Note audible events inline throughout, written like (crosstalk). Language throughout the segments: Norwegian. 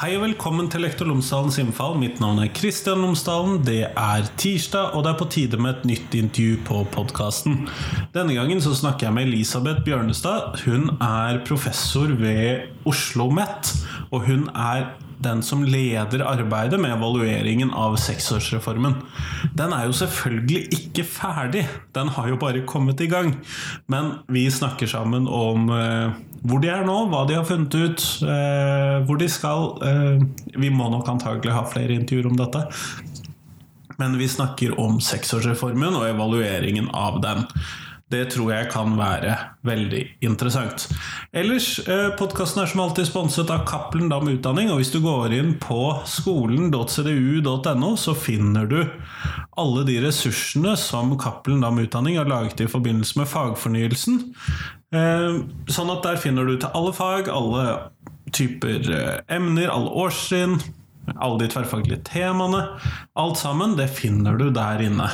Hei og velkommen til Lektor Lomsdalens innfall. Mitt navn er Kristian Lomsdalen. Det er tirsdag, og det er på tide med et nytt intervju på podkasten. Denne gangen så snakker jeg med Elisabeth Bjørnestad. Hun er professor ved Oslo OsloMet, og hun er den som leder arbeidet med evalueringen av seksårsreformen. Den er jo selvfølgelig ikke ferdig, den har jo bare kommet i gang. Men vi snakker sammen om eh, hvor de er nå, hva de har funnet ut, eh, hvor de skal. Eh, vi må nok antagelig ha flere intervjuer om dette. Men vi snakker om seksårsreformen og evalueringen av den. Det tror jeg kan være veldig interessant. Ellers, eh, podkasten er som alltid sponset av Cappelen Dam Utdanning. Og hvis du går inn på skolen.cdu.no, så finner du alle de ressursene som Cappelen Dam Utdanning har laget i forbindelse med fagfornyelsen. Eh, sånn at der finner du til alle fag, alle typer eh, emner, alle årstrinn, alle de tverrfaglige temaene. Alt sammen, det finner du der inne.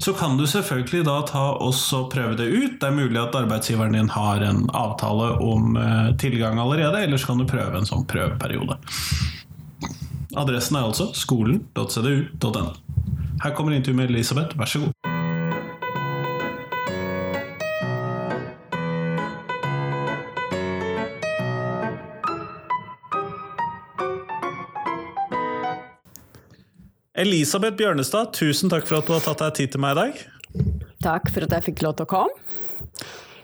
Så kan du selvfølgelig da ta og prøve det ut. Det er mulig at arbeidsgiveren din har en avtale om eh, tilgang allerede, eller så kan du prøve en sånn prøveperiode. Adressen er altså skolen.cdu.no. Her kommer intervjuet med Elisabeth, vær så god. Elisabeth Bjørnestad, tusen takk for at du har tatt deg tid til meg i dag. Takk for at jeg fikk lov til å komme.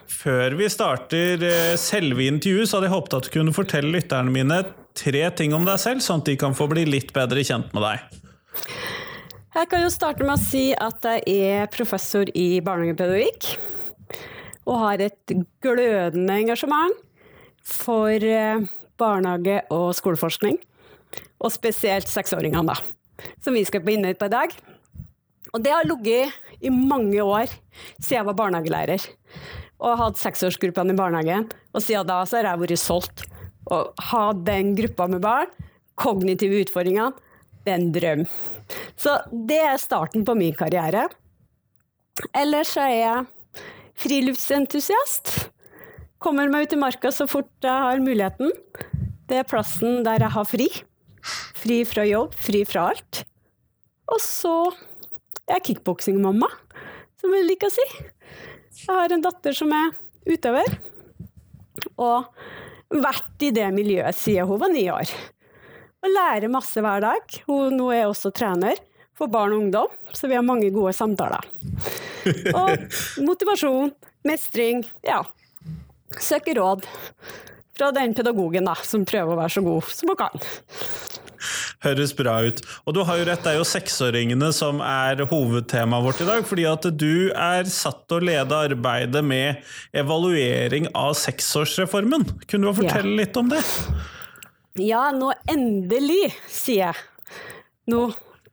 Før vi starter eh, selve intervjuet, så hadde jeg håpet at du kunne fortelle lytterne mine tre ting om deg selv, sånn at de kan få bli litt bedre kjent med deg. Jeg kan jo starte med å si at jeg er professor i barnehagepedagogikk. Og har et glødende engasjement for eh, barnehage- og skoleforskning. Og spesielt seksåringene, da som vi skal på inne på i dag. Og det har ligget i mange år siden jeg var barnehagelærer. Og hatt seksårsgruppene i barnehagen. Og siden da så har jeg vært solgt. Å ha den gruppa med barn, kognitive utfordringer, det er en drøm. Så det er starten på min karriere. Ellers er jeg friluftsentusiast. Kommer meg ut i marka så fort jeg har muligheten. Det er plassen der jeg har fri. Fri fra jobb, fri fra alt. Og så er jeg kickboksingmamma, som jeg liker å si. Jeg har en datter som er utøver, og vært i det miljøet siden hun var ni år. Og lærer masse hver dag. Hun nå er også trener for barn og ungdom, så vi har mange gode samtaler. Og (laughs) motivasjon, mestring, ja. Søker råd fra den pedagogen da, som prøver å være så god som hun kan. Høres bra ut. Og du har jo rett, det er jo seksåringene som er hovedtemaet vårt i dag. Fordi at du er satt til å lede arbeidet med evaluering av seksårsreformen. Kunne du fortelle ja. litt om det? Ja, nå endelig, sier jeg. Nå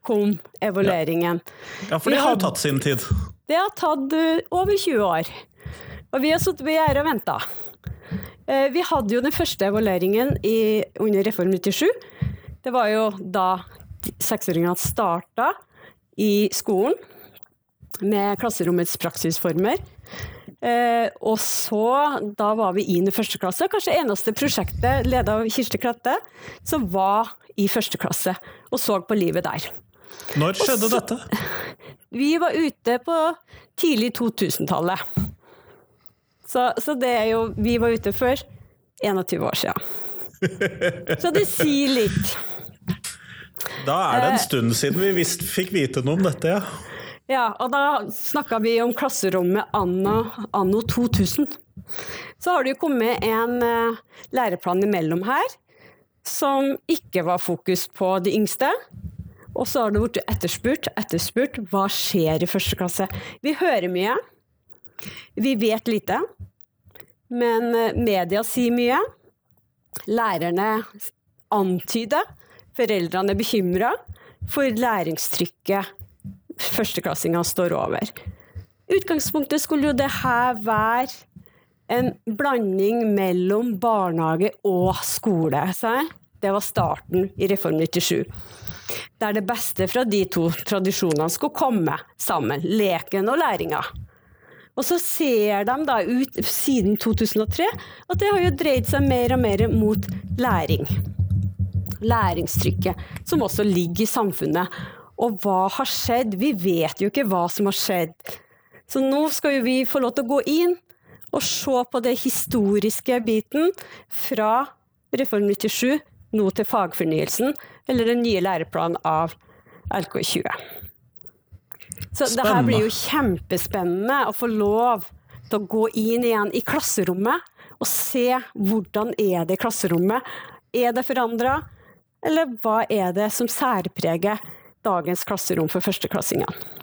kom evalueringen. Ja, ja for det har jo tatt sin tid. Det har tatt eh, over 20 år. Og vi har sittet ved gjerdet og venta. Eh, vi hadde jo den første evalueringen i, under Reform 97. Det var jo da seksåringene starta i skolen med klasserommets praksisformer. Eh, og så, da var vi inn i første klasse. Kanskje eneste prosjektet ledet av Kirsti Klette som var i første klasse og så på livet der. Når skjedde så, dette? (laughs) Vi var ute på tidlig 2000-tallet. Så, så, det er jo Vi var ute for 21 år siden. (laughs) Så det sier litt. Da er det en eh, stund siden vi visst fikk vite noe om dette, ja. Ja, og da snakka vi om klasserommet anno, anno 2000. Så har det jo kommet en uh, læreplan imellom her som ikke var fokus på de yngste. Og så har det blitt etterspurt, etterspurt hva skjer i første klasse. Vi hører mye. Vi vet lite. Men uh, media sier mye. Lærerne antyder Foreldrene er bekymra for læringstrykket førsteklassinga står over. Utgangspunktet skulle jo det her være en blanding mellom barnehage og skole. Det var starten i Reform 97. Der det beste fra de to tradisjonene skulle komme sammen. Leken og læringa. Og så ser de da ut siden 2003 at det har jo dreid seg mer og mer mot læring læringstrykket som også ligger i samfunnet. Og hva har skjedd? Vi vet jo ikke hva som har skjedd. Så nå skal jo vi få lov til å gå inn og se på det historiske biten fra Reform 97 nå til fagfornyelsen, eller den nye læreplanen av LK20. Så det her blir jo kjempespennende å få lov til å gå inn igjen i klasserommet og se hvordan er det i klasserommet. Er det forandra, eller hva er det som særpreger dagens klasserom for førsteklassingene?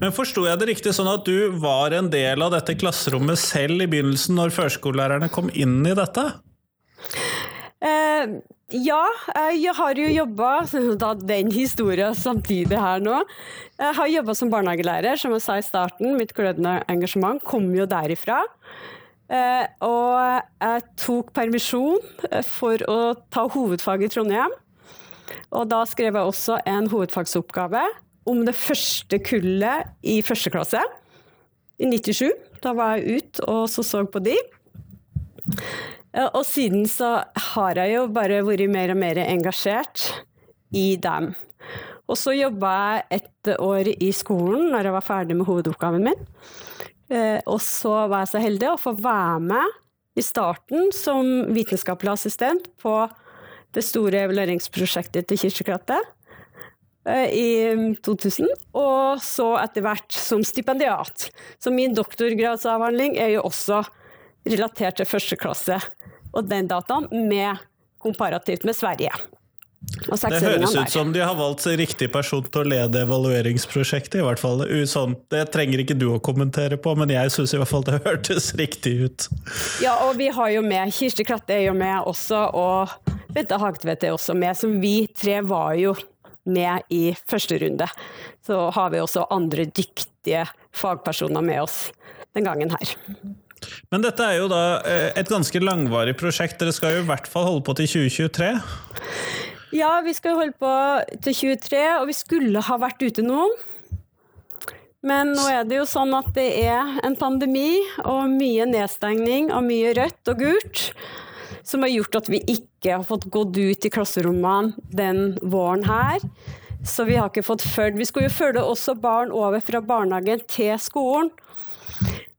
Men Forsto jeg det riktig sånn at du var en del av dette klasserommet selv i begynnelsen, når førskolelærerne kom inn i dette? Eh, ja, jeg har jo jobba (laughs) den historien samtidig her nå. Jeg har jobba som barnehagelærer, som jeg sa i starten. Mitt glødende engasjement kom jo derifra. Eh, og jeg tok permisjon eh, for å ta hovedfag i Trondheim. Og da skrev jeg også en hovedfagsoppgave om det første kullet i første klasse. I 97. Da var jeg ute og så, så på de. Og siden så har jeg jo bare vært mer og mer engasjert i dem. Og så jobba jeg et år i skolen når jeg var ferdig med hovedoppgaven min. Eh, og så var jeg så heldig å få være med i starten som vitenskapelig assistent på det store evalueringsprosjektet til Kirkekrattet eh, i 2000, og så etter hvert som stipendiat. Så min doktorgradsavhandling er jo også relatert til første klasse og den dataen med komparativt med Sverige. Det høres ut som de har valgt riktig person til å lede evalueringsprosjektet. i hvert fall. Sånn, det trenger ikke du å kommentere på, men jeg syns i hvert fall det (laughs) hørtes riktig ut. Ja, og vi har jo med Kirsti Klatte er jo med også, og Bente Hagtvedt er også med. som vi tre var jo med i første runde. Så har vi også andre dyktige fagpersoner med oss den gangen her. Men dette er jo da eh, et ganske langvarig prosjekt. Dere skal jo i hvert fall holde på til 2023? Ja, vi skal holde på til 23, og vi skulle ha vært ute nå. Men nå er det jo sånn at det er en pandemi og mye nedstengning og mye rødt og gult som har gjort at vi ikke har fått gått ut i klasserommene den våren her. Så vi har ikke fått følge Vi skulle jo følge også barn over fra barnehagen til skolen.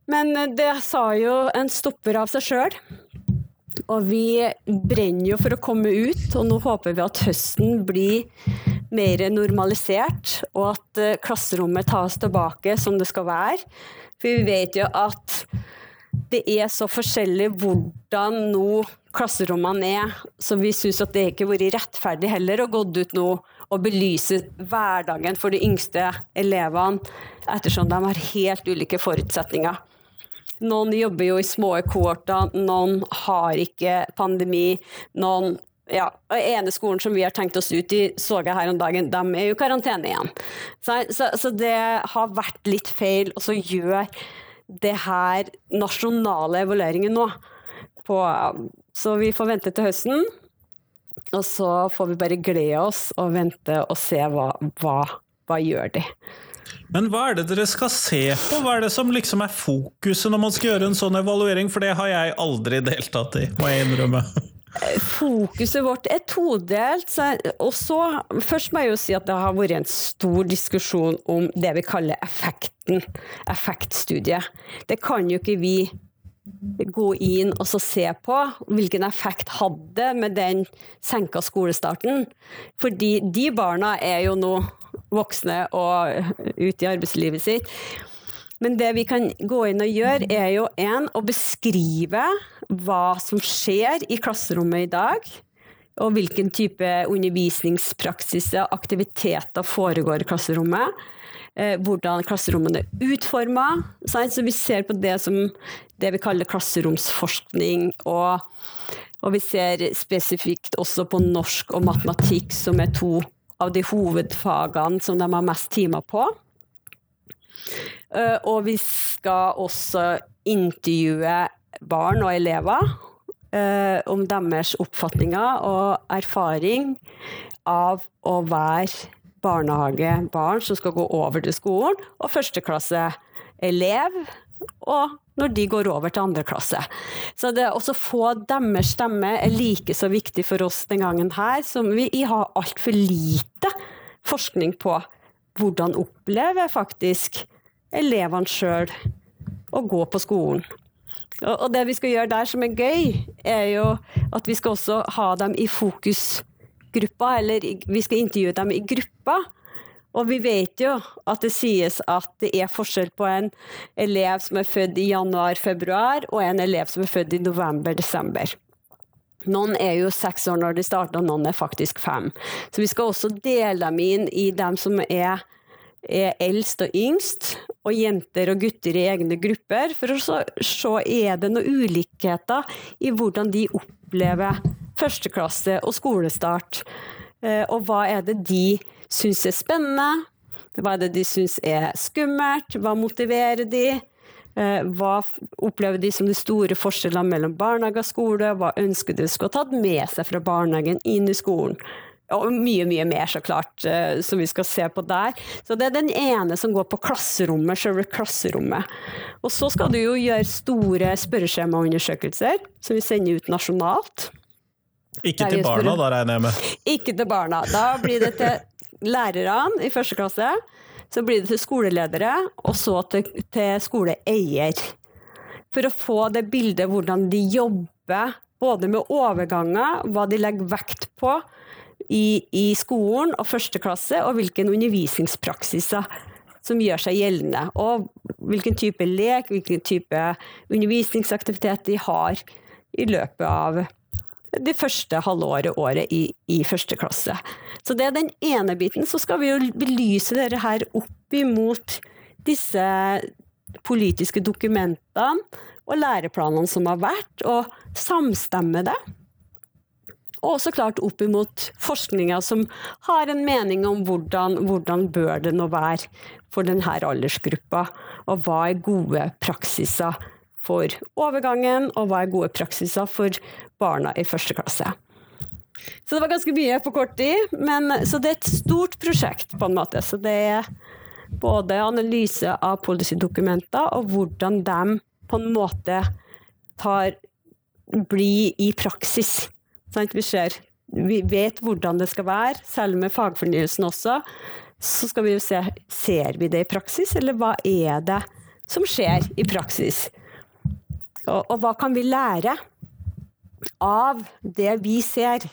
Men eh, det sa jo en stopper av seg sjøl. Og vi brenner jo for å komme ut, og nå håper vi at høsten blir mer normalisert, og at eh, klasserommet tas tilbake som det skal være. For vi vet jo at det er så forskjellig hvordan nå klasserommene er, så vi syns at det ikke har vært rettferdig heller å gå ut nå og belyse hverdagen for de yngste elevene, ettersom de har helt ulike forutsetninger. Noen jobber jo i små kohorter, noen har ikke pandemi. Noen ja, ene skolen som vi har tenkt oss ut i, så jeg her om dagen, de er jo i karantene igjen. Så, så, så, det har vært litt feil å gjøre det her nasjonale evalueringen nå. På, så vi får vente til høsten. Og så får vi bare glede oss og vente og se hva, hva, hva gjør de. Men hva er det dere skal se på? Hva er det som liksom er fokuset når man skal gjøre en sånn evaluering? For det har jeg aldri deltatt i, må jeg innrømme. Fokuset vårt er todelt. Og så, først må jeg jo si at det har vært en stor diskusjon om det vi kaller effekten. Effektstudiet. Det kan jo ikke vi gå inn og se på hvilken effekt hadde med den senka skolestarten. Fordi de barna er jo nå voksne og ute i arbeidslivet sitt. Men det vi kan gå inn og gjøre, er jo en å beskrive hva som skjer i klasserommet i dag. Og hvilken type undervisningspraksis og aktiviteter foregår i klasserommet. Eh, hvordan klasserommene er utforma. Så vi ser på det som det vi kaller klasseromsforskning. Og, og vi ser spesifikt også på norsk og matematikk, som er to av de hovedfagene som de har mest timer på. Eh, og vi skal også intervjue barn og elever eh, om deres oppfatninger og erfaring av å være barnehagebarn som skal gå over til skolen, og førsteklasseelev og når de går over til andre klasse. Så det å få deres stemme er like så viktig for oss den gangen her, som vi har altfor lite forskning på hvordan opplever faktisk elevene sjøl å gå på skolen. Og det vi skal gjøre der som er gøy, er jo at vi skal også ha dem i fokusgruppa, eller vi skal intervjue dem i gruppa. Og vi vet jo at det sies at det er forskjell på en elev som er født i januar-februar, og en elev som er født i november-desember. Noen er jo seks år når de starter, og noen er faktisk fem. Så vi skal også dele dem inn i dem som er er eldst og yngst, og jenter og gutter i egne grupper, for å se er det noen ulikheter i hvordan de opplever førsteklasse og skolestart. Eh, og hva er det de syns er spennende? Hva er det de syns er skummelt? Hva motiverer de? Eh, hva opplever de som de store forskjellene mellom barnehage og skole? Hva ønsker de skulle tatt med seg fra barnehagen inn i skolen? Og mye, mye mer, så klart, eh, som vi skal se på der. Så det er den ene som går på klasserommet, selve klasserommet. Og så skal du jo gjøre store spørreskjemaundersøkelser, som vi sender ut nasjonalt. Ikke til barna, da regner jeg med? Ikke til barna. Da blir det til lærerne i første klasse. Så blir det til skoleledere, og så til, til skoleeier. For å få det bildet hvordan de jobber, både med overganger, hva de legger vekt på, i, i skolen og første klasse, og hvilke undervisningspraksiser som gjør seg gjeldende. Og hvilken type lek, hvilken type undervisningsaktivitet de har i løpet av det første halvåret, året i, i, første klasse. Så det er den ene biten. Så skal vi jo belyse dette her opp imot disse politiske dokumentene og læreplanene som har vært, og samstemme det. Og så klart opp imot forskninga som har en mening om hvordan, hvordan bør det nå være for denne aldersgruppa, og hva er gode praksiser for overgangen, og hva er gode praksiser for barna i første klasse. Så det var ganske mye på kort tid, men, så det er et stort prosjekt på en måte. Så det er både analyse av policydokumenter og hvordan de på en måte tar, blir i praksis. Sant? Vi, ser, vi vet hvordan det skal være, selv med fagfornyelsen også. Så skal vi jo se ser vi det i praksis, eller hva er det som skjer i praksis. Og, og hva kan vi lære av det vi ser,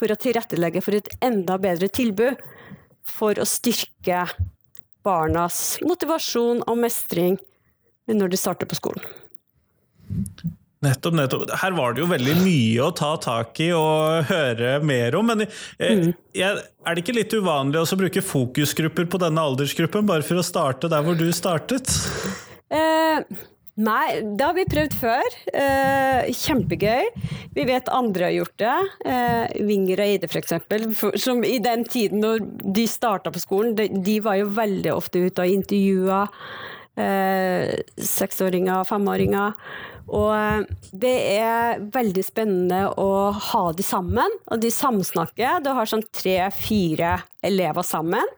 for å tilrettelegge for et enda bedre tilbud for å styrke barnas motivasjon og mestring når de starter på skolen. Nettopp, nettopp. Her var det jo veldig mye å ta tak i og høre mer om. Men jeg, mm. jeg, er det ikke litt uvanlig å bruke fokusgrupper på denne aldersgruppen, bare for å starte der hvor du startet? Eh, nei, det har vi prøvd før. Eh, kjempegøy. Vi vet andre har gjort det. Eh, Vinger og Eide f.eks. Som i den tiden når de starta på skolen, de, de, var jo veldig ofte ute og intervjua seksåringer og femåringer. Og eh, det er veldig spennende å ha de sammen, og de samsnakker. Du har sånn tre-fire elever sammen,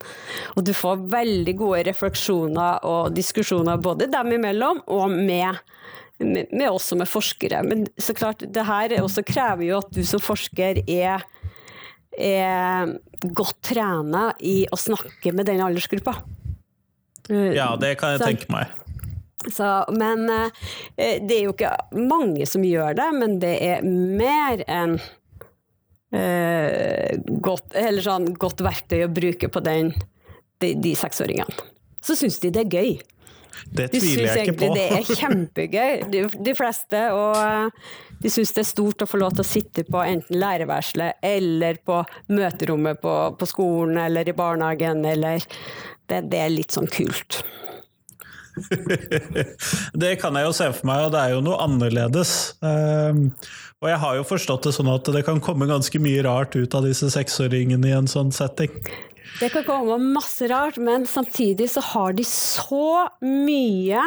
og du får veldig gode refleksjoner og diskusjoner både dem imellom og med, med oss som er forskere. Men så klart, det her også krever jo at du som forsker er, er godt trena i å snakke med den aldersgruppa. Ja, det kan jeg tenke meg. Så, men eh, det er jo ikke mange som gjør det, men det er mer enn eh, godt, sånn, godt, verktøy å bruke på den, de, de seksåringene. Så syns de det er gøy. Det tviler jeg ikke på. De syns egentlig det er (laughs) kjempegøy, de, de fleste. Og de syns det er stort å få lov til å sitte på enten lærerværelset eller på møterommet på, på, skolen eller i barnehagen, eller det, det er litt sånn kult. (laughs) det kan jeg jo se for meg, og det er jo noe annerledes. Um, og jeg har jo forstått det sånn at det kan komme ganske mye rart ut av disse seksåringene i en sånn setting. Det kan komme masse rart, men samtidig så har de så mye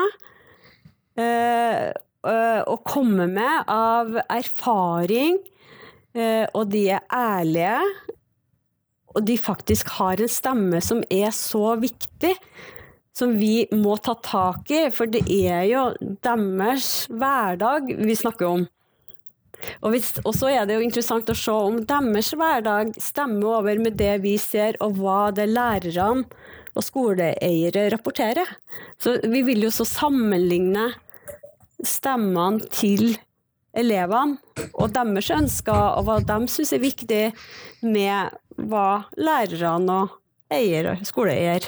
uh, uh, å komme med av erfaring, uh, og de er ærlige. Og de faktisk har en stemme som er så viktig som vi må ta tak i, for det er jo deres hverdag vi snakker om. Og, så er det jo interessant å se om deres hverdag stemmer over med det vi ser, og hva det lærerne og skoleeiere rapporterer. Så vi vil jo så sammenligne stemmene til elevene og deres ønsker, og hva de syns er viktig, med hva lærerne og eier, skoleeier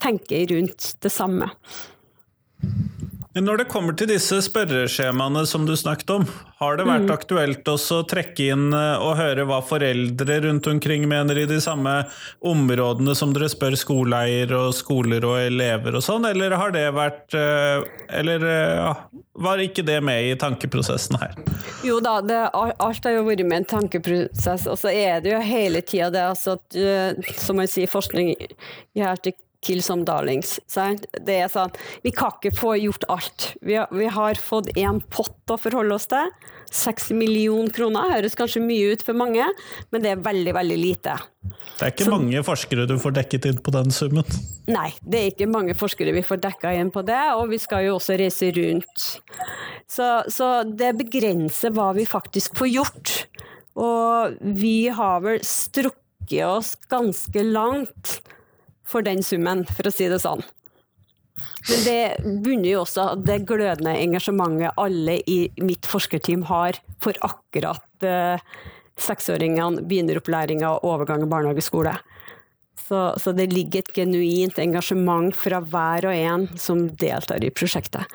tenker rundt det samme. Når det kommer til disse spørreskjemaene som du snakket om, har det vært mm. aktuelt også å trekke inn eh, og høre hva foreldre rundt omkring mener i de samme områdene som dere spør skoleeier og skoler og elever og sånn, eller har det vært eh, Eller eh, ja, var ikke det med i tankeprosessen her? Jo da, det, alt har jo vært med en tankeprosess, og så er det jo hele tida det altså at, som man sier, forskning gjør til kill some darlings. Sant? Det er sånn, vi kan ikke få gjort alt. Vi har, vi har fått én pott å forholde oss til. 60 millioner kroner høres kanskje mye ut for mange, men det er veldig, veldig lite. Det er ikke Så, mange forskere du får dekket inn på den summen? Nei, det er ikke mange forskere vi får dekka inn på det, og vi skal jo også reise rundt. Så, så det begrenser hva vi faktisk får gjort. Og vi har vel strukket oss ganske langt for den summen, for å si det sånn. Men det bunner jo også det glødende engasjementet alle i mitt forskerteam har for akkurat eh, seksåringene, begynneropplæringa og overgang i barnehageskole. Så, så det ligger et genuint engasjement fra hver og en som deltar i prosjektet.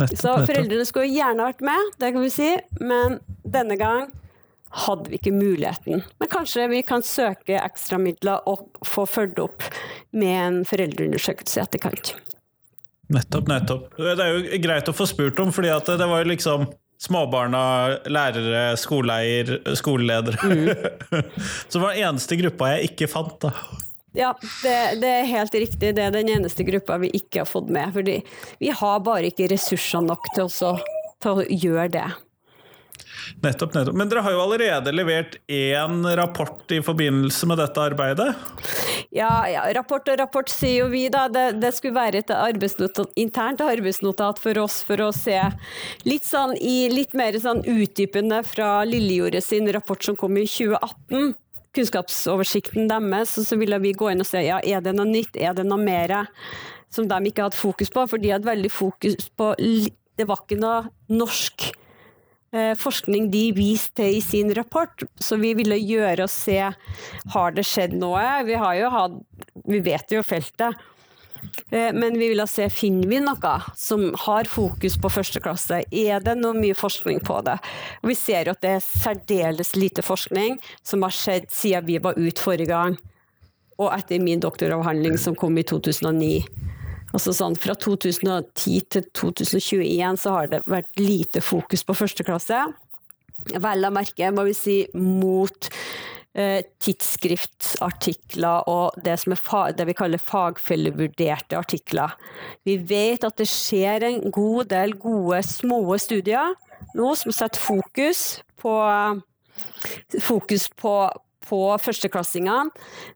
Nettopp, så foreldrene skulle gjerne vært med, det kan vi si, men denne gang hadde vi ikke muligheten. Men kanskje vi kan søke ekstramidler og få fulgt opp med en foreldreundersøkelse i etterkant. Nettopp, nettopp. Det er jo greit å få spurt om, fordi det var jo liksom småbarna, lærere, skoleeier, skoleledere. Mm. (laughs) Så var den eneste gruppa jeg ikke fant, da. Ja, det, det, er helt riktig. Det er den eneste gruppa vi ikke har fått med. Fordi vi har bare ikke ressurser nok til, også, til å gjøre det. Nettopp, nettopp. Men dere har jo allerede levert én rapport i forbindelse med dette arbeidet? Ja, ja rapport og rapport sier jo vi, da. Det, det skulle være et arbeidsnotat, internt arbeidsnotat for oss for å se litt sånn i litt mer sånn utdypende fra Lillejordet sin rapport som kom i 2018 kunnskapsoversikten deres, så ville vi gå inn og se ja, er det noe nytt, er det noe mer som de ikke hadde fokus på. For de hadde veldig fokus på Det var ikke noe norsk forskning de viste til i sin rapport. Så vi ville gjøre og se har det skjedd noe. Vi, har jo hatt, vi vet jo feltet. Eh, men vi ville se finner vi noe som har fokus på første klasse. Er det noe mye forskning på det? Og vi ser jo at det er særdeles lite forskning som har skjedd siden vi var ute forrige gang. Og etter min doktoravhandling som kom i 2009. Altså sånn, fra 2010 til 2021 så har det vært lite fokus på første klasse. Vel å merke, må vi si, mot eh, tidsskriftsartikler og det, det vi kaller fagfellevurderte artikler. Vi vet at det skjer en god del gode, små studier nå som setter fokus på, fokus på på førsteklassingene,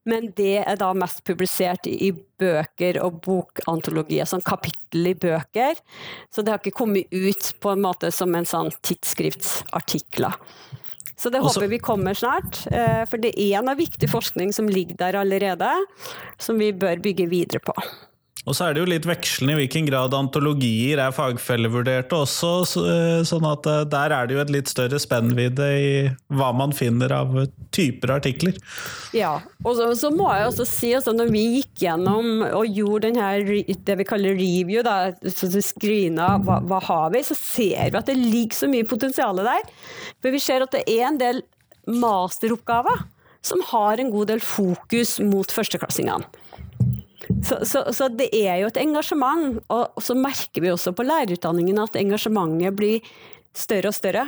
men det er da mest publisert i bøker og bokantologier, sånn kapittel i bøker. Så det har ikke kommet ut på en måte som en sånn tidsskriftsartikler. Så det håper vi kommer snart, eh, for det er en av viktig forskning som ligger der allerede, som vi bør bygge videre på. Og så er det jo litt vekslende i hvilken grad antologier er fagfellevurderte også, eh, sånn at eh, der er det jo et litt større spennvidde i hva man finner av typer artikler. Ja, og så, så må jeg også si altså, når vi gikk gjennom og gjorde denne, det vi kaller review, da, så screena hva, hva har vi, så ser vi at det ligger så mye potensial der. For vi ser at det er en del masteroppgaver som har en god del fokus mot førsteklassingene. Så, så, så, det er jo et engasjement, og så merker vi også på lærerutdanningen at engasjementet blir større og større.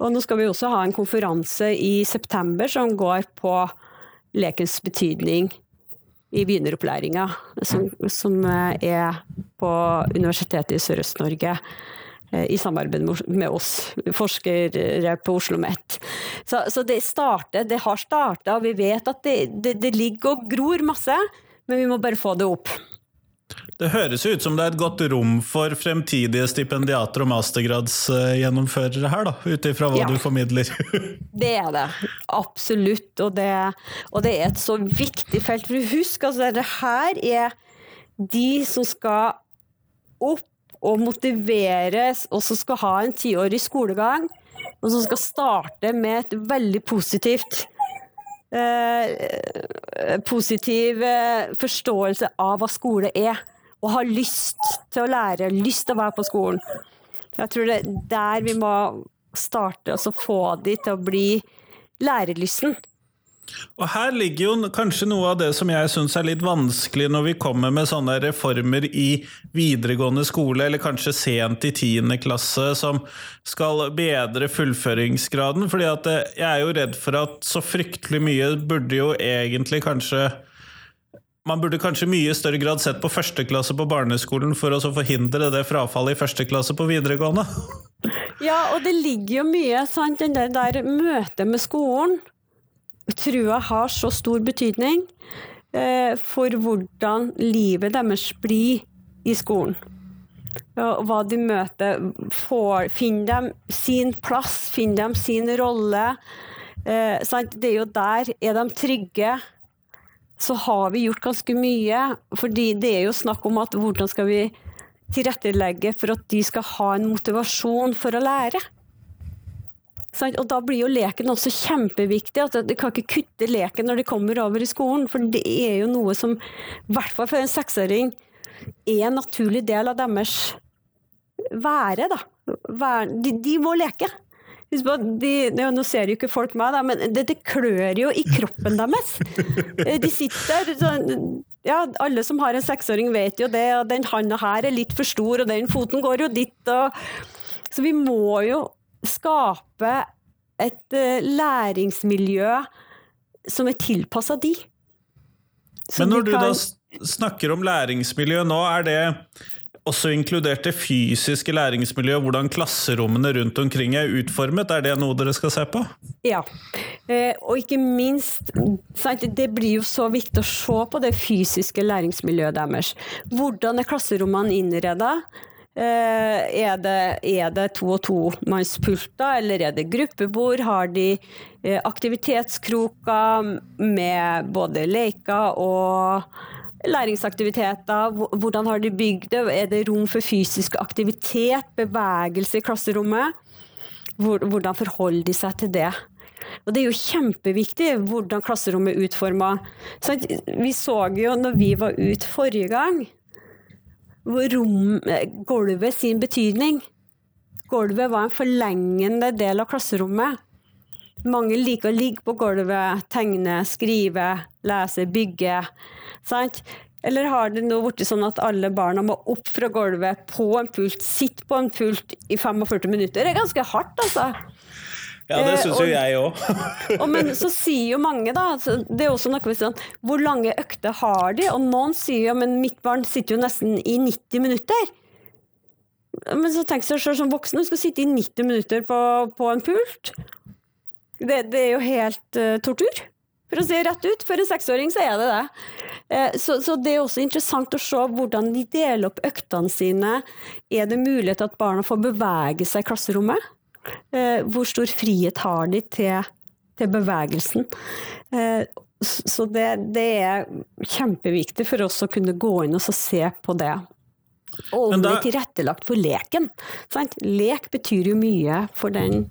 Og nå skal vi også ha en konferanse i september som går på lekens betydning i begynneropplæringa, som, som er på Universitetet i Sørøst-Norge eh, i samarbeid med oss forskere på Oslo OsloMet. Så, så det, starter, det har starta, og vi vet at det, det, det ligger og gror masse. Men vi må bare få det opp. Det høres ut som det er et godt rom for fremtidige stipendiater og mastergradsgjennomførere her, da, ut ifra hva Ja. du formidler. (laughs) Det er det. Absolutt. Og det, og det er et så viktig felt. For husk, altså, det her er de som skal opp og motiveres, og som skal ha en tiårig skolegang, og som skal starte med et veldig positivt eh, positiv eh, forståelse av hva skole er, og har lyst til å lære, lyst til å være på skolen. Jeg tror det er der vi må starte, og så få de til å bli lærelysten. Og her ligger jo kanskje noe av det som jeg syns er litt vanskelig når vi kommer med sånne reformer i videregående skole, eller kanskje sent i tiende klasse, som skal bedre fullføringsgraden. fordi at eh, jeg er jo redd for at så fryktelig mye burde jo egentlig kanskje man burde kanskje mye større grad sett på første klasse på barneskolen for å forhindre det frafallet i første klasse på videregående. Ja, og det ligger jo mye, sant, den der, der møtet med skolen jeg har så stor betydning eh, for hvordan livet deres blir i skolen. Og hva de møter. Får, finner dem sin plass, finner dem sin rolle. Eh? Det er jo der. Er de trygge, så har vi gjort ganske mye. Fordi det er jo snakk om at hvordan skal vi tilrettelegge for at de skal ha en motivasjon for å lære. Og da blir jo leken også kjempeviktig. at Du kan ikke kutte leken når de kommer over i skolen, for det er jo noe som, i hvert fall for en seksåring, er en naturlig del av deres være. Da. Vær- De, de må leke. De, nå ser jo ikke folk meg, da, men det, det klør jo i kroppen deres. De sitter sånn ja, Alle som har en seksåring vet jo det, og den handa her er litt for stor, og den foten går jo dit. Og, så vi må jo skape et eh, læringsmiljø som er tilpassa de. Så Men når de du da snakker om læringsmiljø nå, er det også inkludert det fysiske læringsmiljøet, hvordan klasserommene rundt omkring er utformet? Er det noe dere skal se på? Ja, eh, og ikke minst Det blir jo så viktig å se på det fysiske læringsmiljøet deres. Hvordan er klasserommene innreda? Eh, er, det, er det to og to-mannspulter, eller er det gruppebord? Har de eh, aktivitetskroker med både leker og læringsaktiviteter? Hvordan har de bygd det? Er det rom for fysisk aktivitet, bevegelse i klasserommet? Hvor- Hvordan forholder de seg til det? Og Det er jo kjempeviktig hvordan klasserommet er utforma. Vi så jo når vi var ute forrige gang, rom, eh, gulvet sin betydning. Gulvet var en forlengende del av klasserommet. Mange liker å ligge på gulvet, tegne, skrive, lese, bygge. Sant? Eller har det nå blitt sånn at alle barna må opp fra gulvet på en pult, sitte på en pult i 45 minutter? Det er ganske hardt, altså. Ja, det Eh, syns jo jeg òg. (laughs) Men så sier jo mange, da Det er også noe med sånn Hvor lange økter har de? Og noen sier jo men mitt barn sitter jo nesten i 90 minutter. Men så tenk deg selv som voksen, du skal sitte i 90 minutter på, på en pult. Det, det er jo helt uh, tortur. For å si rett ut. For en seksåring så er det det. Eh, så, så det er også interessant å se hvordan de deler opp øktene sine. Er det mulighet til at barna får bevege seg i klasserommet? Eh, hvor stor frihet har de til, til bevegelsen? Eh, så det, det er kjempeviktig for oss å kunne gå inn og så se på det. Og om det er tilrettelagt for leken. Sant? Lek betyr jo mye for den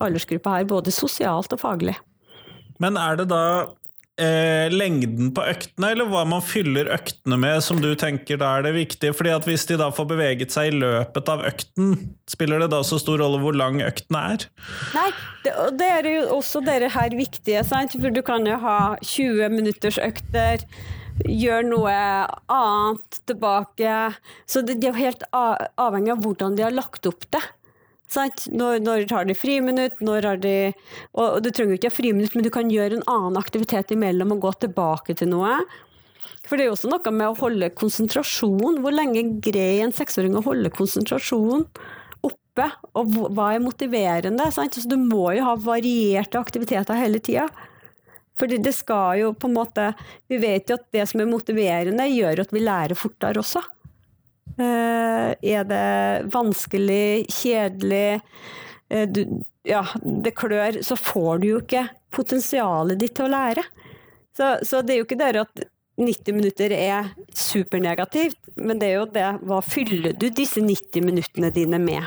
aldersgruppa her, både sosialt og faglig. Men er det da eh, lengden på øktene, eller hva man fyller øktene med, som du tenker da er det viktige? Fordi at hvis de da får beveget seg i løpet av økten, spiller det da så stor rolle hvor lang økten er? Nei, det, det er jo også dere her viktige, sant? for du kan jo ha 20 minutters økter, gjør noe annet tilbake. Så det, det er jo helt avhengig av hvordan de har lagt opp det. Sant? Når, når tar de friminutt, når har de og, du trenger jo ikke ha friminutt, men du kan gjøre en annen aktivitet imellom og gå tilbake til noe. For det er jo også noe med å holde konsentrasjon. Hvor lenge greier en seksåring å holde konsentrasjon oppe? Og hva- er motiverende? Sant? Så du må jo ha varierte aktiviteter hele tida Fordi det skal jo på en måte Vi vet jo at det som er motiverende, gjør at vi lærer fortere også. Eh, er det vanskelig, kjedelig, eh, du, ja, det klør, så får du jo ikke potensialet ditt til å lære. Så, så det er jo ikke det at 90 minutter er supernegativt, men det er jo det hva fyller du disse 90 minuttene dine med?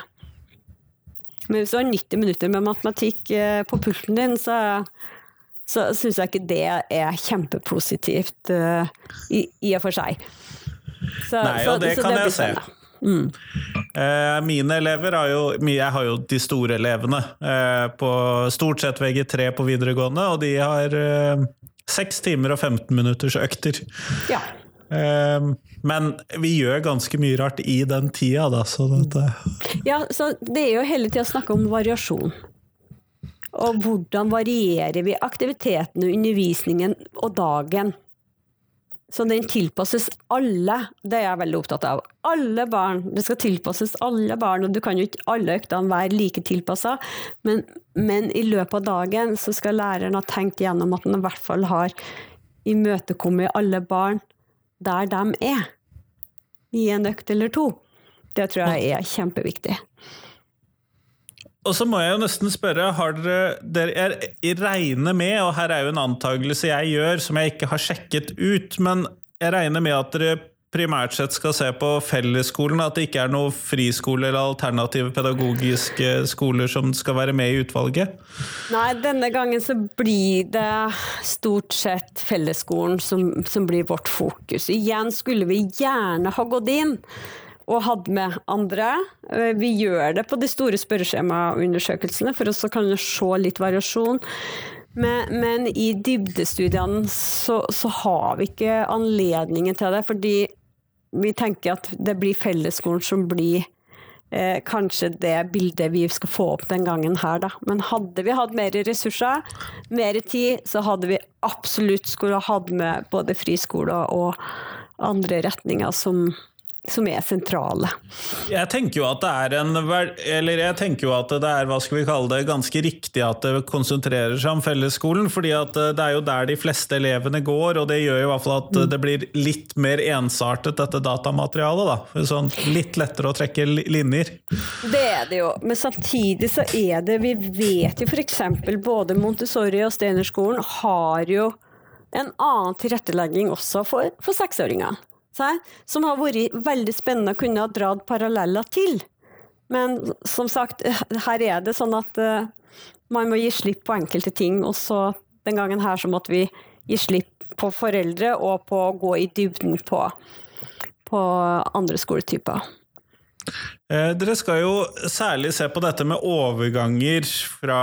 Men hvis du har 90 minutter med matematikk eh, på pulten din, så, så syns jeg ikke det er kjempepositivt i, i, og for seg. Så, Nei, og det kan det jeg se. Mm. Eh, mine elever har jo Jeg har jo de store elevene eh, på stort sett VG3 på videregående, og de har seks 6 timer og 15 minutters økter. Ja. Men vi gjør ganske mye rart i den tida, da. Så dette. Ja, så det er jo hele tida snakk om variasjon. Og hvordan varierer vi aktiviteten og undervisningen og dagen? Så den tilpasses alle. Det er jeg veldig opptatt av. Alle barn. Det skal tilpasses alle barn. Og du kan jo ikke alle øktene være like tilpassa, men, men, i løpet av dagen så skal læreren ha tenkt gjennom at han i hvert fall har imøtekommet alle barn der de er. I en økt eller to. Det tror jeg er kjempeviktig. Og så må jeg jo nesten spørre, har dere, dere Jeg regner med, og her er jo en antakelse jeg gjør som jeg ikke har sjekket ut, men jeg regner med at dere primært sett skal se på fellesskolen, at det ikke er noen friskole eller alternative pedagogiske skoler som skal være med i utvalget? Nei, denne gangen så blir det stort sett fellesskolen som, som blir vårt fokus. Igjen skulle vi gjerne ha gått inn og hadde med andre. Eh, vi gjør det på de store spørreskjemaundersøkelsene for å kunne se litt variasjon. Men, men i dybdestudiene så, så, har vi ikke anledningen til det, fordi vi tenker at det blir fellesskolen som blir eh, kanskje det bildet vi skal få opp den gangen her, da. Men hadde vi hatt mer ressurser, mer tid, så hadde vi absolutt skulle hatt med både friskoler og andre retninger som som er sentrale. Jeg tenker jo at det er en Eller jeg tenker jo at det er hva skal vi kalle det, ganske riktig at det konsentrerer seg om fellesskolen. fordi at eh, det er jo der de fleste elevene går, og det gjør jo i hvert fall at mm. det blir litt mer ensartet, dette datamaterialet. da. Sånn litt lettere å trekke linjer. Det er det jo, men samtidig så er det Vi vet jo f.eks. både Montessori og Steinerskolen har jo en annen tilrettelegging også for, for seksåringene som har vært veldig spennende å kunne ha dratt paralleller til. Men som sagt, her er det sånn at uh, man må gi slipp på enkelte ting. Og så den gangen her så måtte vi gi slipp på foreldre og på å gå i dybden på, på andre skoletyper. Eh, dere skal jo særlig se på dette med overganger fra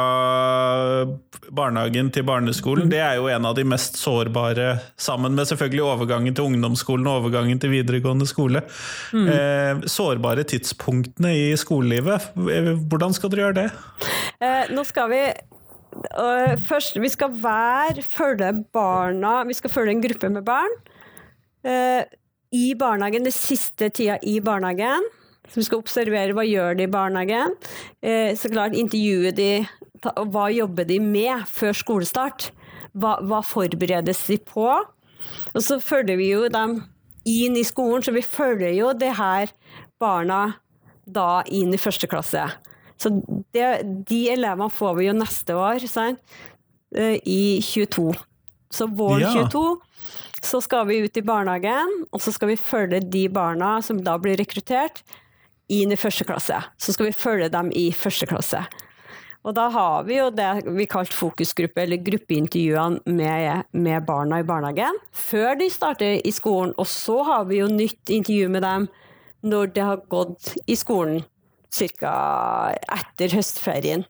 barnehagen til barneskolen. Det er jo en av de mest sårbare, sammen med selvfølgelig overgangen til ungdomsskolen og overgangen til videregående skole. Mm. Eh, sårbare tidspunktene i skolelivet. Eh, hvordan skal dere gjøre det? nå skal vi Først, vi skal hver følge barna Vi skal følge en gruppe med barn i barnehagen, det siste tida i barnehagen. Så vi skal observere hva gjør de i barnehagen. Eh, så klart intervjue de, hva jobber de med før skolestart? Hva, hva forberedes de på? Og så følger vi jo dem inn i skolen, så vi følger jo det her barna da inn i første klasse. Så det, de elevene får vi jo neste år, sant? Eh, i 22. Så våren ja. 22 så skal vi ut i barnehagen, og så skal vi følge de barna som da blir rekruttert, inn i første klasse. Så skal vi følge dem i første klasse. Og da har vi jo det vi kalte fokusgruppe, eller gruppeintervjuene med, med, barna i barnehagen før de starter i skolen. Og så har vi jo nytt intervju med dem når det har gått i skolen ca. etter høstferien.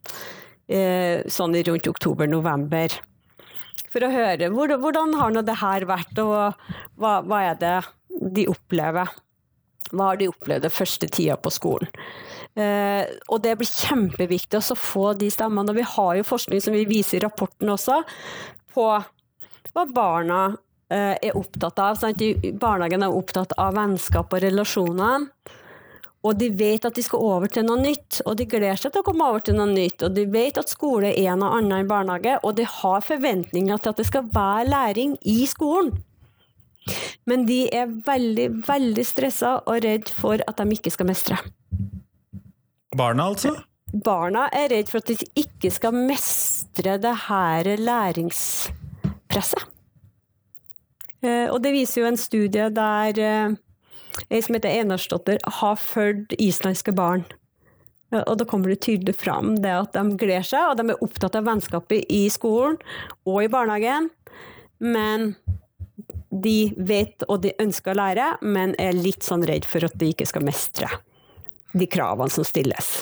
Eh, sånn rundt oktober-november. For å høre hvordan har nå det her vært, og hva, hva er det de opplever. Hva har de opplevd den første tida på skolen? Eh, og det blir kjempeviktig å få de stemmene. Og vi har jo forskning som vi viser i rapporten også, på hva barna eh, er opptatt av. Sant? Barnehagen er opptatt av vennskap og relasjoner. og de vet at de skal over til noe nytt, og de gleder seg til å komme over til noe nytt, og de vet at skole er noe annet enn barnehage, og de har forventninger til at det skal være læring i skolen. Men de er veldig, veldig stressa og redd for at de ikke skal mestre. Barna, altså? Barna er redd for at de ikke skal mestre det her læringspresset. Eh, og det viser jo en studie der eh, ei som heter Enarsdotter, har fulgt islandske barn. Og da kommer det tydelig fram det at de gleder seg, og de er opptatt av vennskapet i skolen og i barnehagen. Men de vet og de ønsker å lære, men er litt sånn redd for at de ikke skal mestre de kravene som stilles.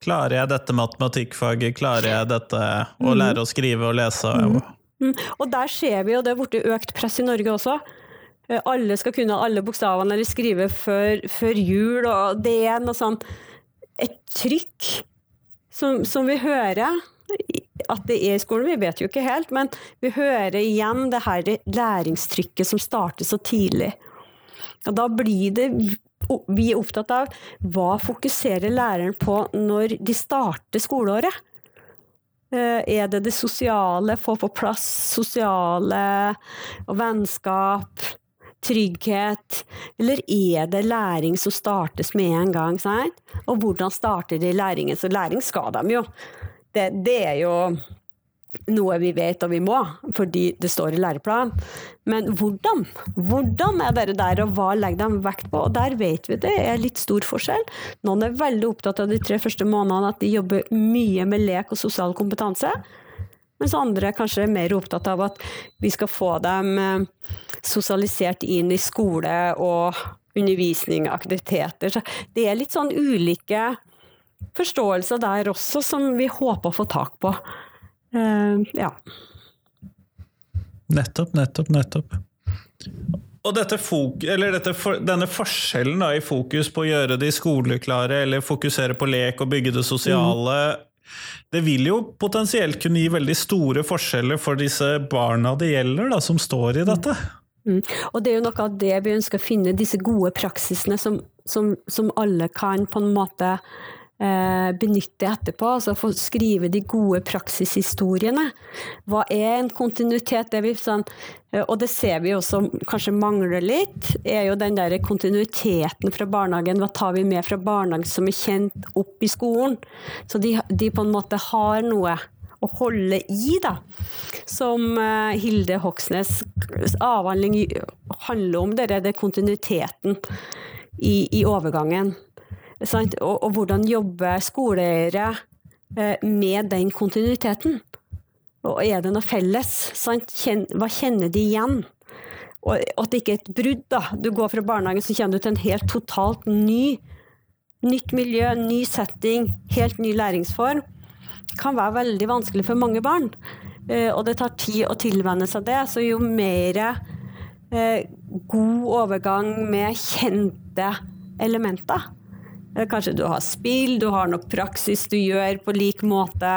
Klarer jeg dette matematikkfaget? Klarer jeg dette å lære å skrive og lese? Mm. Mm. Og der ser vi jo det er blitt økt press i Norge også. Alle skal kunne alle bokstavene eller skrive før, før jul, og det er noe sånn Et trykk som, som, vi hører at det er i skolen, vi vet jo ikke helt, men vi hører igjen det her læringstrykket som starter så tidlig. Og da blir det vi er opptatt av hva fokuserer læreren på når de starter skoleåret. Eh, er det det sosiale, få på plass sosiale og vennskap? trygghet, eller er det læring som startes med en gang? Sant? Og hvordan starter de læringen? Så læring skal de jo. Det, det, er jo noe vi vet og vi må, fordi det står i læreplanen. Men hvordan? Hvordan er dere der, og hva legger de vekt på? Og der vet vi det er litt stor forskjell. Noen er veldig opptatt av de tre første månedene, at de jobber mye med lek og sosial kompetanse. Mens andre kanskje er mer opptatt av at vi skal få dem eh, sosialisert inn i skole og undervisning og aktiviteter. Så det er litt sånn ulike forståelser der også, som vi håper å få tak på. Uh, ja. Nettopp, nettopp, nettopp. Og dette dette for, denne forskjellen da, i fokus på å gjøre de skoleklare, eller fokusere på lek og bygge det sosiale, mm det vil jo potensielt kunne gi veldig store forskjeller for disse barna det gjelder, da, som står i dette. Mm. Og det er jo noe av det vi ønsker å finne, disse gode praksisene som, som, som alle kan på en måte benytte etterpå. Altså få skrive de gode praksishistoriene. Hva er en kontinuitet? Det vi, sånn, eh, og det ser vi også kanskje mangler litt, er jo den der kontinuiteten fra barnehagen. Hva tar vi med fra barnehagen som er kjent opp i skolen? Så de, de på en måte har noe å holde i, da. Som uh, Hilde Hoksnes' avhandling handler om, det er det kontinuiteten i, i overgangen. Og, og, hvordan jobber skoleeiere eh, med den kontinuiteten? Og er det noe felles? Kjen, hva kjenner de igjen? Og at det ikke er et brudd. da. Du går fra barnehagen, så kjenner du til en helt totalt ny nytt miljø, ny setting, helt ny læringsform. kan være veldig vanskelig for mange barn. Eh, og det tar tid å tilvenne seg det. Så jo mer eh, god overgang med kjente elementer, kanskje du har spill, du har nok praksis du gjør på lik måte.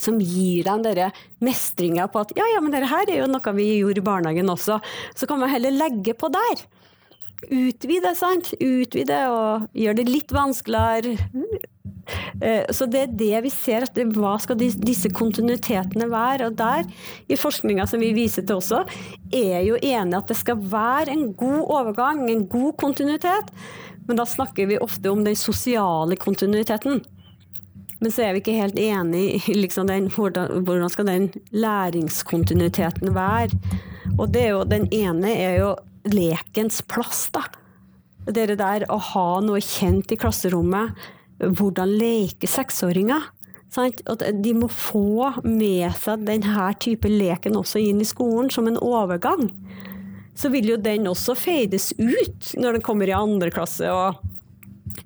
Som gir deg den mestringa på at ja, ja, men dette her er jo noe vi gjorde i barnehagen også. Så kan man heller legge på der. Utvide, sant. Utvide og gjøre det litt vanskeligere. Eh, så det er det vi ser, at hva skal disse kontinuitetene være? Og der, i forskninga som vi viser til også, er jo enig at det skal være en god overgang, en god kontinuitet. Men da snakker vi ofte om den sosiale kontinuiteten. Men så er vi ikke helt enig i liksom den, hvordan, skal den læringskontinuiteten være. Og det er jo, den ene er jo lekens plass, da. Det der å ha noe kjent i klasserommet. Hvordan leke seksåringer. At de må få med seg denne type leken også inn i skolen, som en overgang så vil jo den også fades ut når den kommer i andre klasse og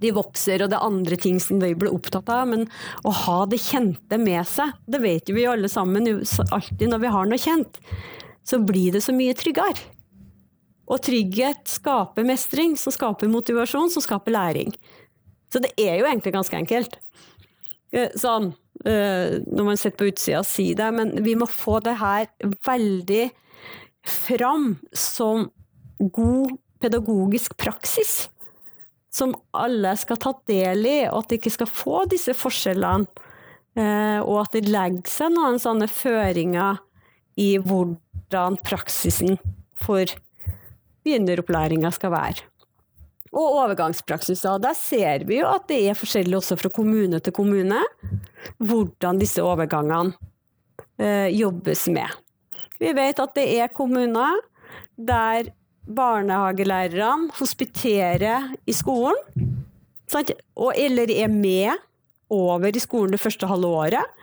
de vokser og det er andre ting som de blir opptatt av. Men å ha det kjente med seg, det vet jo vi alle sammen alltid når vi har noe kjent, så blir det så mye tryggere. Og trygghet skaper mestring, som skaper motivasjon, som skaper læring. Så det er jo egentlig ganske enkelt. Eh, sånn, eh, når man sitter på utsida sier det, men vi må få det her veldig fram som god pedagogisk praksis. som alle skal ta del i, og at de ikke skal få disse forskjellene. Eh, og at det legger seg noen sånne føringer i hvordan praksisen for begynneropplæringa skal være. Og overgangspraksiser. Der ser vi jo at det er forskjellig også fra kommune til kommune hvordan disse overgangene eh, jobbes med. Vi vet at det er kommuner der barnehagelærerne hospiterer i skolen, sant? Og, eller er med over i skolen det første halve året.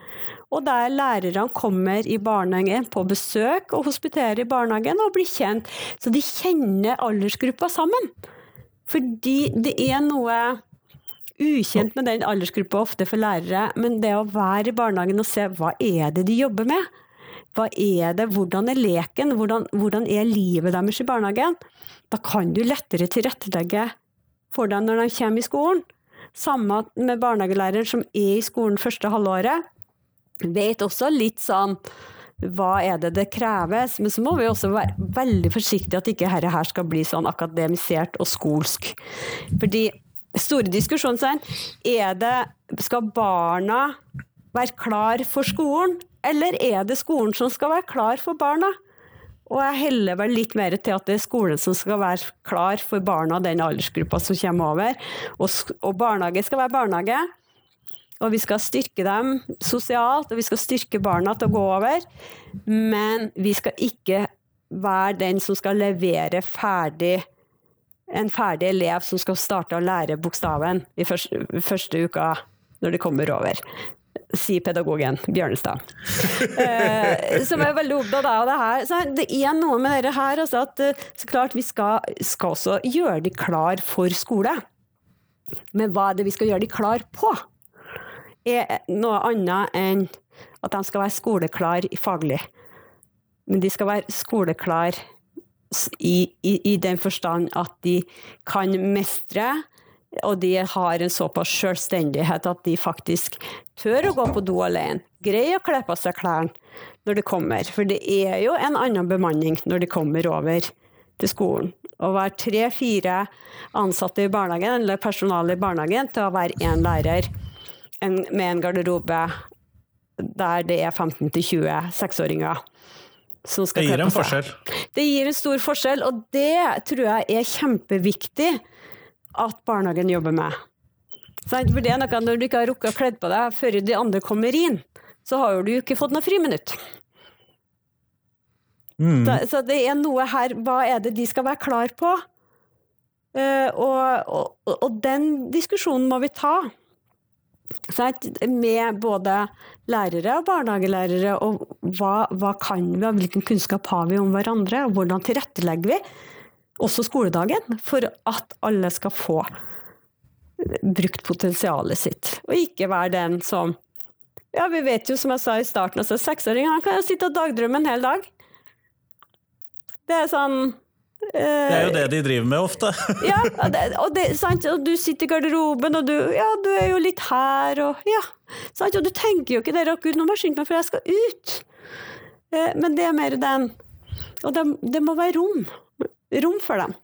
Og der lærerne kommer i barnehagen på besøk og hospiterer i barnehagen og blir kjent. Så de kjenner aldersgruppa sammen. Fordi det er noe ukjent med den aldersgruppa ofte for lærere, men det å være i barnehagen og se hva er det de jobber med? Hva er det, hvordan er leken, hvordan, hvordan er livet deres i barnehagen? Da kan du lettere tilrettelegge for dem når de kommer i skolen. Samme med barnehagelæreren som er i skolen første halvåret. Vet også litt sånn hva er det det kreves? Men så må vi også være veldig forsiktige at ikke dette her skal bli sånn akademisert og skolsk. Fordi store diskusjonen er det Skal barna være klar for skolen, eller er det skolen som skal være klar for barna? Og jeg heller vel litt mer til at det er skolen som skal være klar for barna, den aldersgruppa som kommer over. Og, og barnehage skal være barnehage. Og vi skal styrke dem sosialt, og vi skal styrke barna til å gå over. Men vi skal ikke være den som skal levere ferdig en ferdig elev som skal starte å lære bokstaven i første, første uka når de kommer over sier pedagogen Bjørnestad. eh, som er veldig opptatt av det her. Så det er noe med dette her altså at eh, så klart vi skal, skal også gjøre de klar for skole. Men hva er det vi skal gjøre de klar på? er noe annet enn at de skal være skoleklar faglig. Men de skal være skoleklar i, i, i den forstand at de kan mestre, og de har en såpass selvstendighet at de faktisk tør å gå på do alene. Greier å kle på seg klærne når de kommer. For det er jo en annen bemanning når de kommer over til skolen. Å være tre-fire ansatte i barnehagen, eller personale i barnehagen, til å være én lærer en, med en garderobe der det er 15-20 seksåringer. som Det gir en forskjell? Det gir en stor forskjell, og det tror jeg er kjempeviktig at barnehagen jobber med. For det er noe Når du ikke har rukket å kle på deg før de andre kommer inn, så har du jo ikke fått noe friminutt. Mm. Så det er noe her Hva er det de skal være klar på? Uh, og, og, og den diskusjonen må vi ta med både lærere og barnehagelærere, og hva, hva kan vi, og hvilken kunnskap har vi om hverandre, og hvordan tilrettelegger vi også skoledagen for at alle skal få brukt potensialet sitt, og ikke være den som Ja, vi vet jo, som jeg sa i starten, altså seksåringen kan jo sitte og dagdrømme en hel dag. Det er sånn det er jo det de driver med ofte. (laughs) ja, og, det, og, du sitter i garderoben, og du, ja, du er jo litt her, og ja. Sant? Og du tenker jo ikke det, gud, nå må jeg skynde meg, for jeg skal ut. Eh, men det er mer den. Og det, det må være rom. Rom for dem.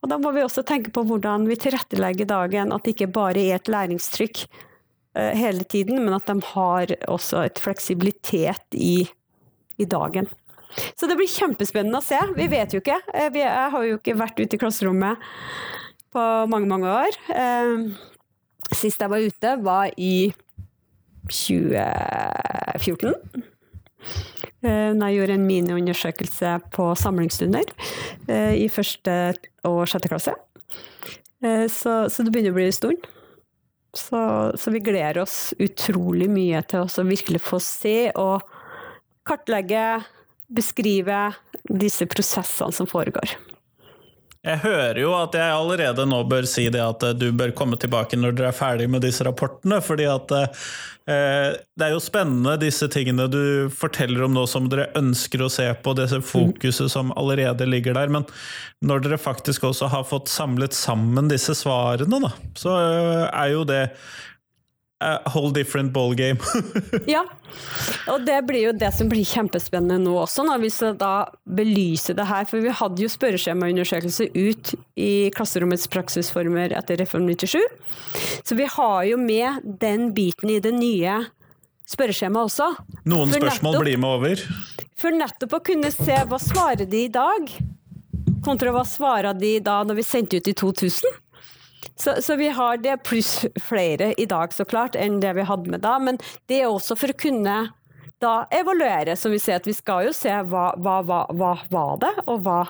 Og da må vi også tenke på hvordan vi tilrettelegger dagen, at det ikke bare er et læringstrykk eh, hele tiden, men at de har også et fleksibilitet i, i dagen. Så det blir kjempespennende å se. Vi vet jo ikke. Vi, jeg har jo ikke vært ute i klasserommet på mange, mange år. Eh, sist jeg var ute, var i 2014. Eh, da jeg gjorde en miniundersøkelse på samlingsstunder i første og sjette klasse. Så, så det begynner å bli en stund. Så, så, vi gleder oss utrolig mye til å virkelig få se og kartlegge beskrive disse prosessene som foregår. Jeg hører jo at jeg allerede nå bør si det at du bør komme tilbake når dere er ferdig med disse rapportene. fordi at eh, det er jo spennende disse tingene du forteller om nå som dere ønsker å se på, disse fokuset som allerede ligger der. Men når dere faktisk også har fått samlet sammen disse svarene, da, så er jo det a whole different ball game. (laughs) ja, og det blir jo det som blir kjempespennende nå også, når vi skal da belyse det her. For vi hadde jo spørreskjemaundersøkelse ut i klasserommets praksisformer etter Reform 97. Så vi har jo med den biten i det nye spørreskjemaet også. Noen for spørsmål nettopp, blir med over? For nettopp å kunne se hva svarer de i dag, kontra hva svarer de da når vi sendte ut i 2000. Så, så, vi har det pluss flere i dag, så klart, enn det vi hadde med da. Men det er også for å kunne da evaluere, som vi ser at vi skal jo se hva, hva, hva, hva var det, og hva,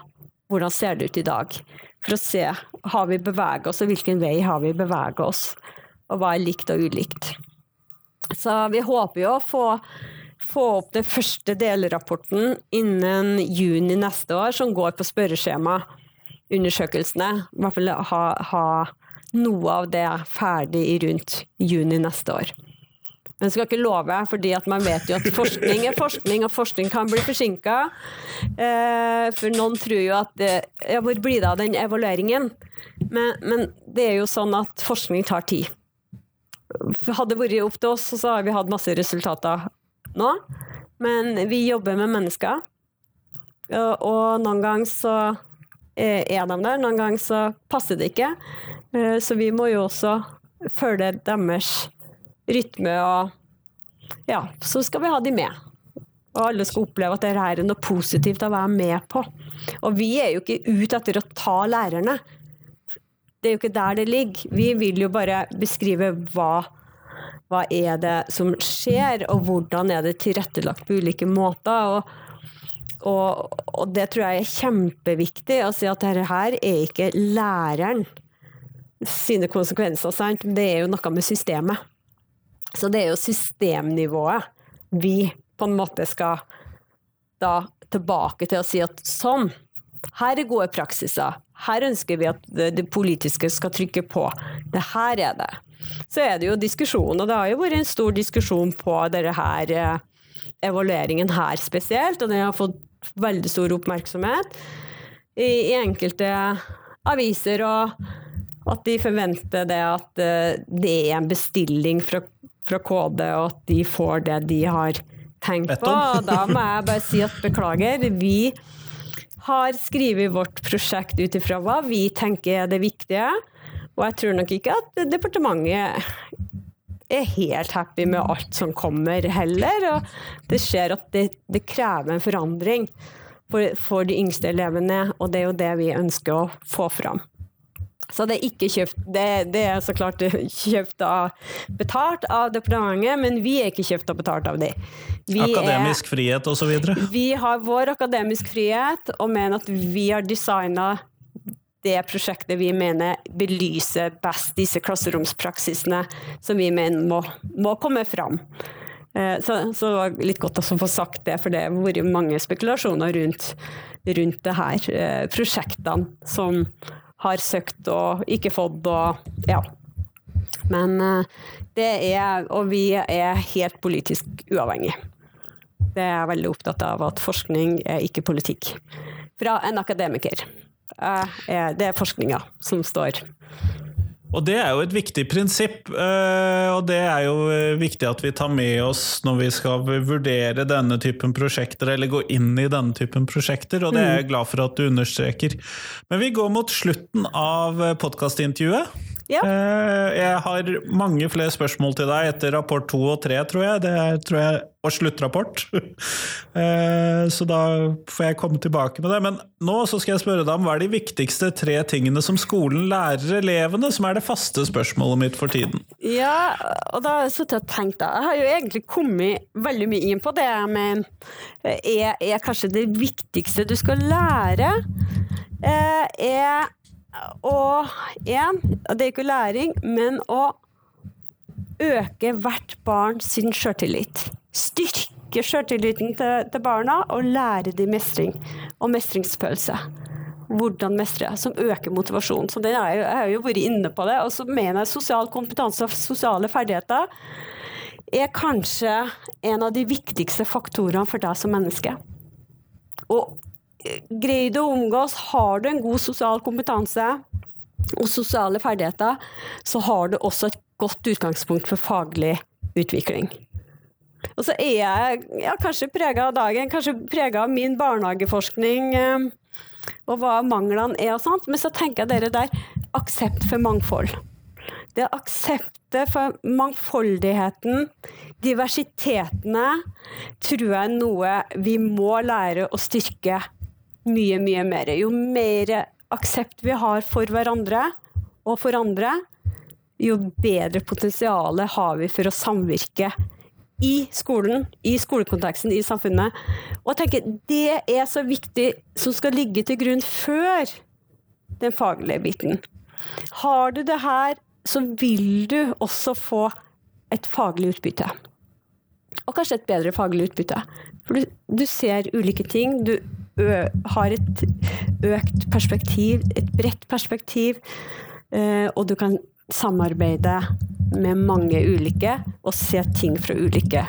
hvordan ser det ut i dag. For å se har vi beveget oss, og hvilken vei har vi beveget oss. Og hva er likt og ulikt. Så vi håper jo å få, få opp den første delrapporten innen juni neste år, som går på spørreskjema undersøkelsene. I hvert fall ha, ha noe av det ferdig i rundt juni neste år. Men skal ikke love, fordi man vet jo at forskning er forskning, og forskning kan bli forsinka. Eh, for noen tror jo at Ja, hvor blir det av den evalueringen? Men, men, det er jo sånn at forskning tar tid. Hadde det vært opp til oss, så har vi hatt masse resultater nå. Men vi jobber med mennesker, og noen ganger så er de der, noen ganger så passer det ikke. Eh, så vi må jo også følge deres rytme, og ja, så skal vi ha de med. Og alle skal oppleve at dette er noe positivt å være med på. Og vi er jo ikke ute etter å ta lærerne. Det er jo ikke der det ligger. Vi vil jo bare beskrive hva, hva er det som skjer, og hvordan er det tilrettelagt på ulike måter. Og, og, og det tror jeg er kjempeviktig å si at dette her er ikke læreren sine konsekvenser, sant? det er jo noe med systemet. Så det er jo systemnivået vi på en måte skal da tilbake til å si at sånn, her er gode praksiser. Her ønsker vi at det politiske skal trykke på. Det her er det. Så er det jo diskusjon, og det har jo vært en stor diskusjon på denne her eh, evalueringen her spesielt, og den har fått veldig stor oppmerksomhet i, i enkelte aviser og at de forventer det at eh, det er en bestilling fra, fra KD, og at de får det de har tenkt på. Og da må jeg bare si at beklager. Vi har skrevet vårt prosjekt ut ifra hva vi tenker er det viktige. Og jeg tror nok ikke at departementet er helt happy med alt som kommer heller. Og det skjer at det, det krever en forandring for, for de yngste elevene, og det er jo det vi ønsker å få fram. Så det er ikke kjøpt Det, det er så klart (laughs) kjøpt av betalt av departementet, men vi er ikke kjøpt og betalt av de. Vi akademisk er, frihet osv.? Vi har vår akademisk frihet, og mener at vi har designa det prosjektet vi mener belyser best disse klasseromspraksisene som vi mener må, må komme fram. Eh, så, så, det var litt godt å få sagt det, for det har vært mange spekulasjoner rundt, rundt det her eh, prosjektene som har søkt og ikke fått og ja. Men eh, det er Og vi er helt politisk uavhengig. Det er jeg veldig opptatt av at forskning er ikke politikk. Fra en akademiker. Det er forskninga som står og det er jo et viktig prinsipp, eh, og det er jo eh, viktig at vi tar med oss når vi skal vurdere denne typen prosjekter, eller gå inn i denne typen prosjekter, og det er jeg mm. glad for at du understreker. Men vi går mot slutten av podkastintervjuet. Ja. Eh, jeg har mange flere spørsmål til deg etter rapport to og tre, tror jeg. Det er, tror jeg, og sluttrapport. (laughs) Eh, så da får jeg komme tilbake med det. Men nå skal jeg spørre deg om hva er de viktigste tre tingene som skolen lærer elevene, som er det faste spørsmålet mitt for tiden? Ja, og da har jeg sittet og tenkt, da. Jeg har jo egentlig kommet veldig mye inn på det, men er, er kanskje det viktigste du skal lære, eh, er og én, det er ikke læring, men å øke hvert barn sin sjøltillit. Styrke sjøltilliten til, til, barna og lære dem mestring og mestringsfølelse. Hvordan mestre, som øker motivasjonen. Så den er jeg har jo vært inne på det. Og så mener jeg sosial kompetanse og sosiale ferdigheter er kanskje en av de viktigste faktorene for deg som menneske. Og greier å omgås, har du en god sosial kompetanse og sosiale ferdigheter, så har du også et godt utgangspunkt for faglig utvikling. Og så er jeg ja, kanskje prega av dagen, kanskje prega av min barnehageforskning eh, og hva manglene er og sånt, men så tenker jeg dere der aksept for mangfold. Det akseptet for mangfoldigheten, diversitetene, tror jeg er noe vi må lære å styrke mye, mye mer. Jo mer aksept vi har for hverandre og for andre, jo bedre potensial har vi for å samvirke i skolen, i skolekonteksten, i samfunnet. Og jeg tenker det er så viktig som skal ligge til grunn før den faglige biten. Har du det her, så vil du også få et faglig utbytte. Og kanskje et bedre faglig utbytte. For du, du ser ulike ting. Du har et økt perspektiv, et bredt perspektiv, og du kan samarbeide med mange ulike og se ting fra ulike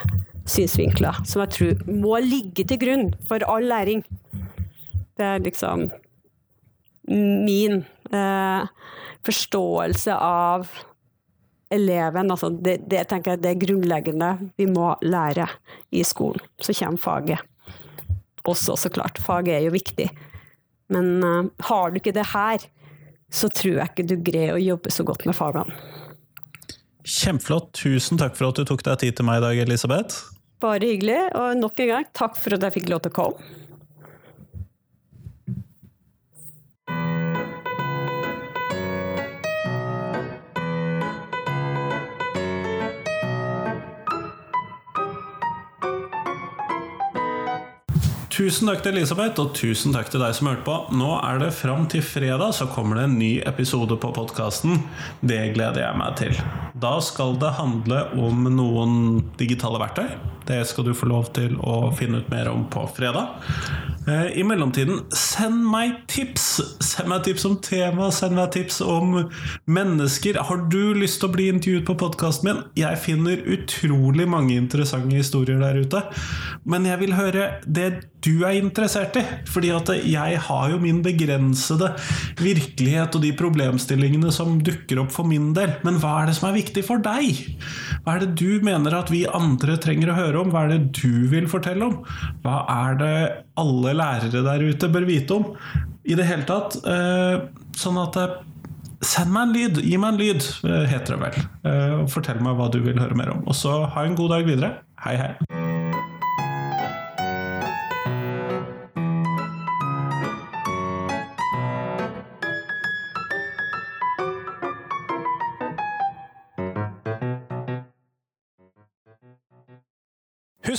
synsvinkler, som jeg tror må ligge til grunn for all læring. Det er liksom min eh, forståelse av eleven. Altså det, det, tenker det er grunnleggende vi må lære i skolen. Så kommer faget også, så klart. Faget er jo viktig. Men uh, har du ikke det her, så tror jeg ikke du greier å jobbe så godt med fagene. Kjempeflott. Tusen takk for at du tok deg tid til meg i dag, Elisabeth. Bare hyggelig. Og nok en gang, takk for at jeg fikk lov til å komme. Tusen takk til Elisabeth, og tusen takk til deg som hørte på. Nå er det fram til fredag, så kommer det en ny episode på podkasten. Det gleder jeg meg til. Da skal det handle om noen digitale verktøy. Det skal du få lov til å finne ut mer om på fredag. Eh, I mellomtiden, send meg tips! Send meg tips om tema, send meg tips om mennesker. Har du lyst til å bli intervjuet på podkasten min? Jeg finner utrolig mange interessante historier der ute. Men jeg vil høre det du er interessert i. Fordi at jeg har jo min begrensede virkelighet og de problemstillingene som dukker opp for min del. Men hva er det som er viktig for deg? Hva er det du mener at vi andre trenger å høre om? Hva er det du vil fortelle om? Hva er det alle lærere der ute bør vite om? I det hele tatt. Sånn at Send meg en lyd! Gi meg en lyd, heter det vel. Fortell meg hva du vil høre mer om. Og så ha en god dag videre. Hei, hei.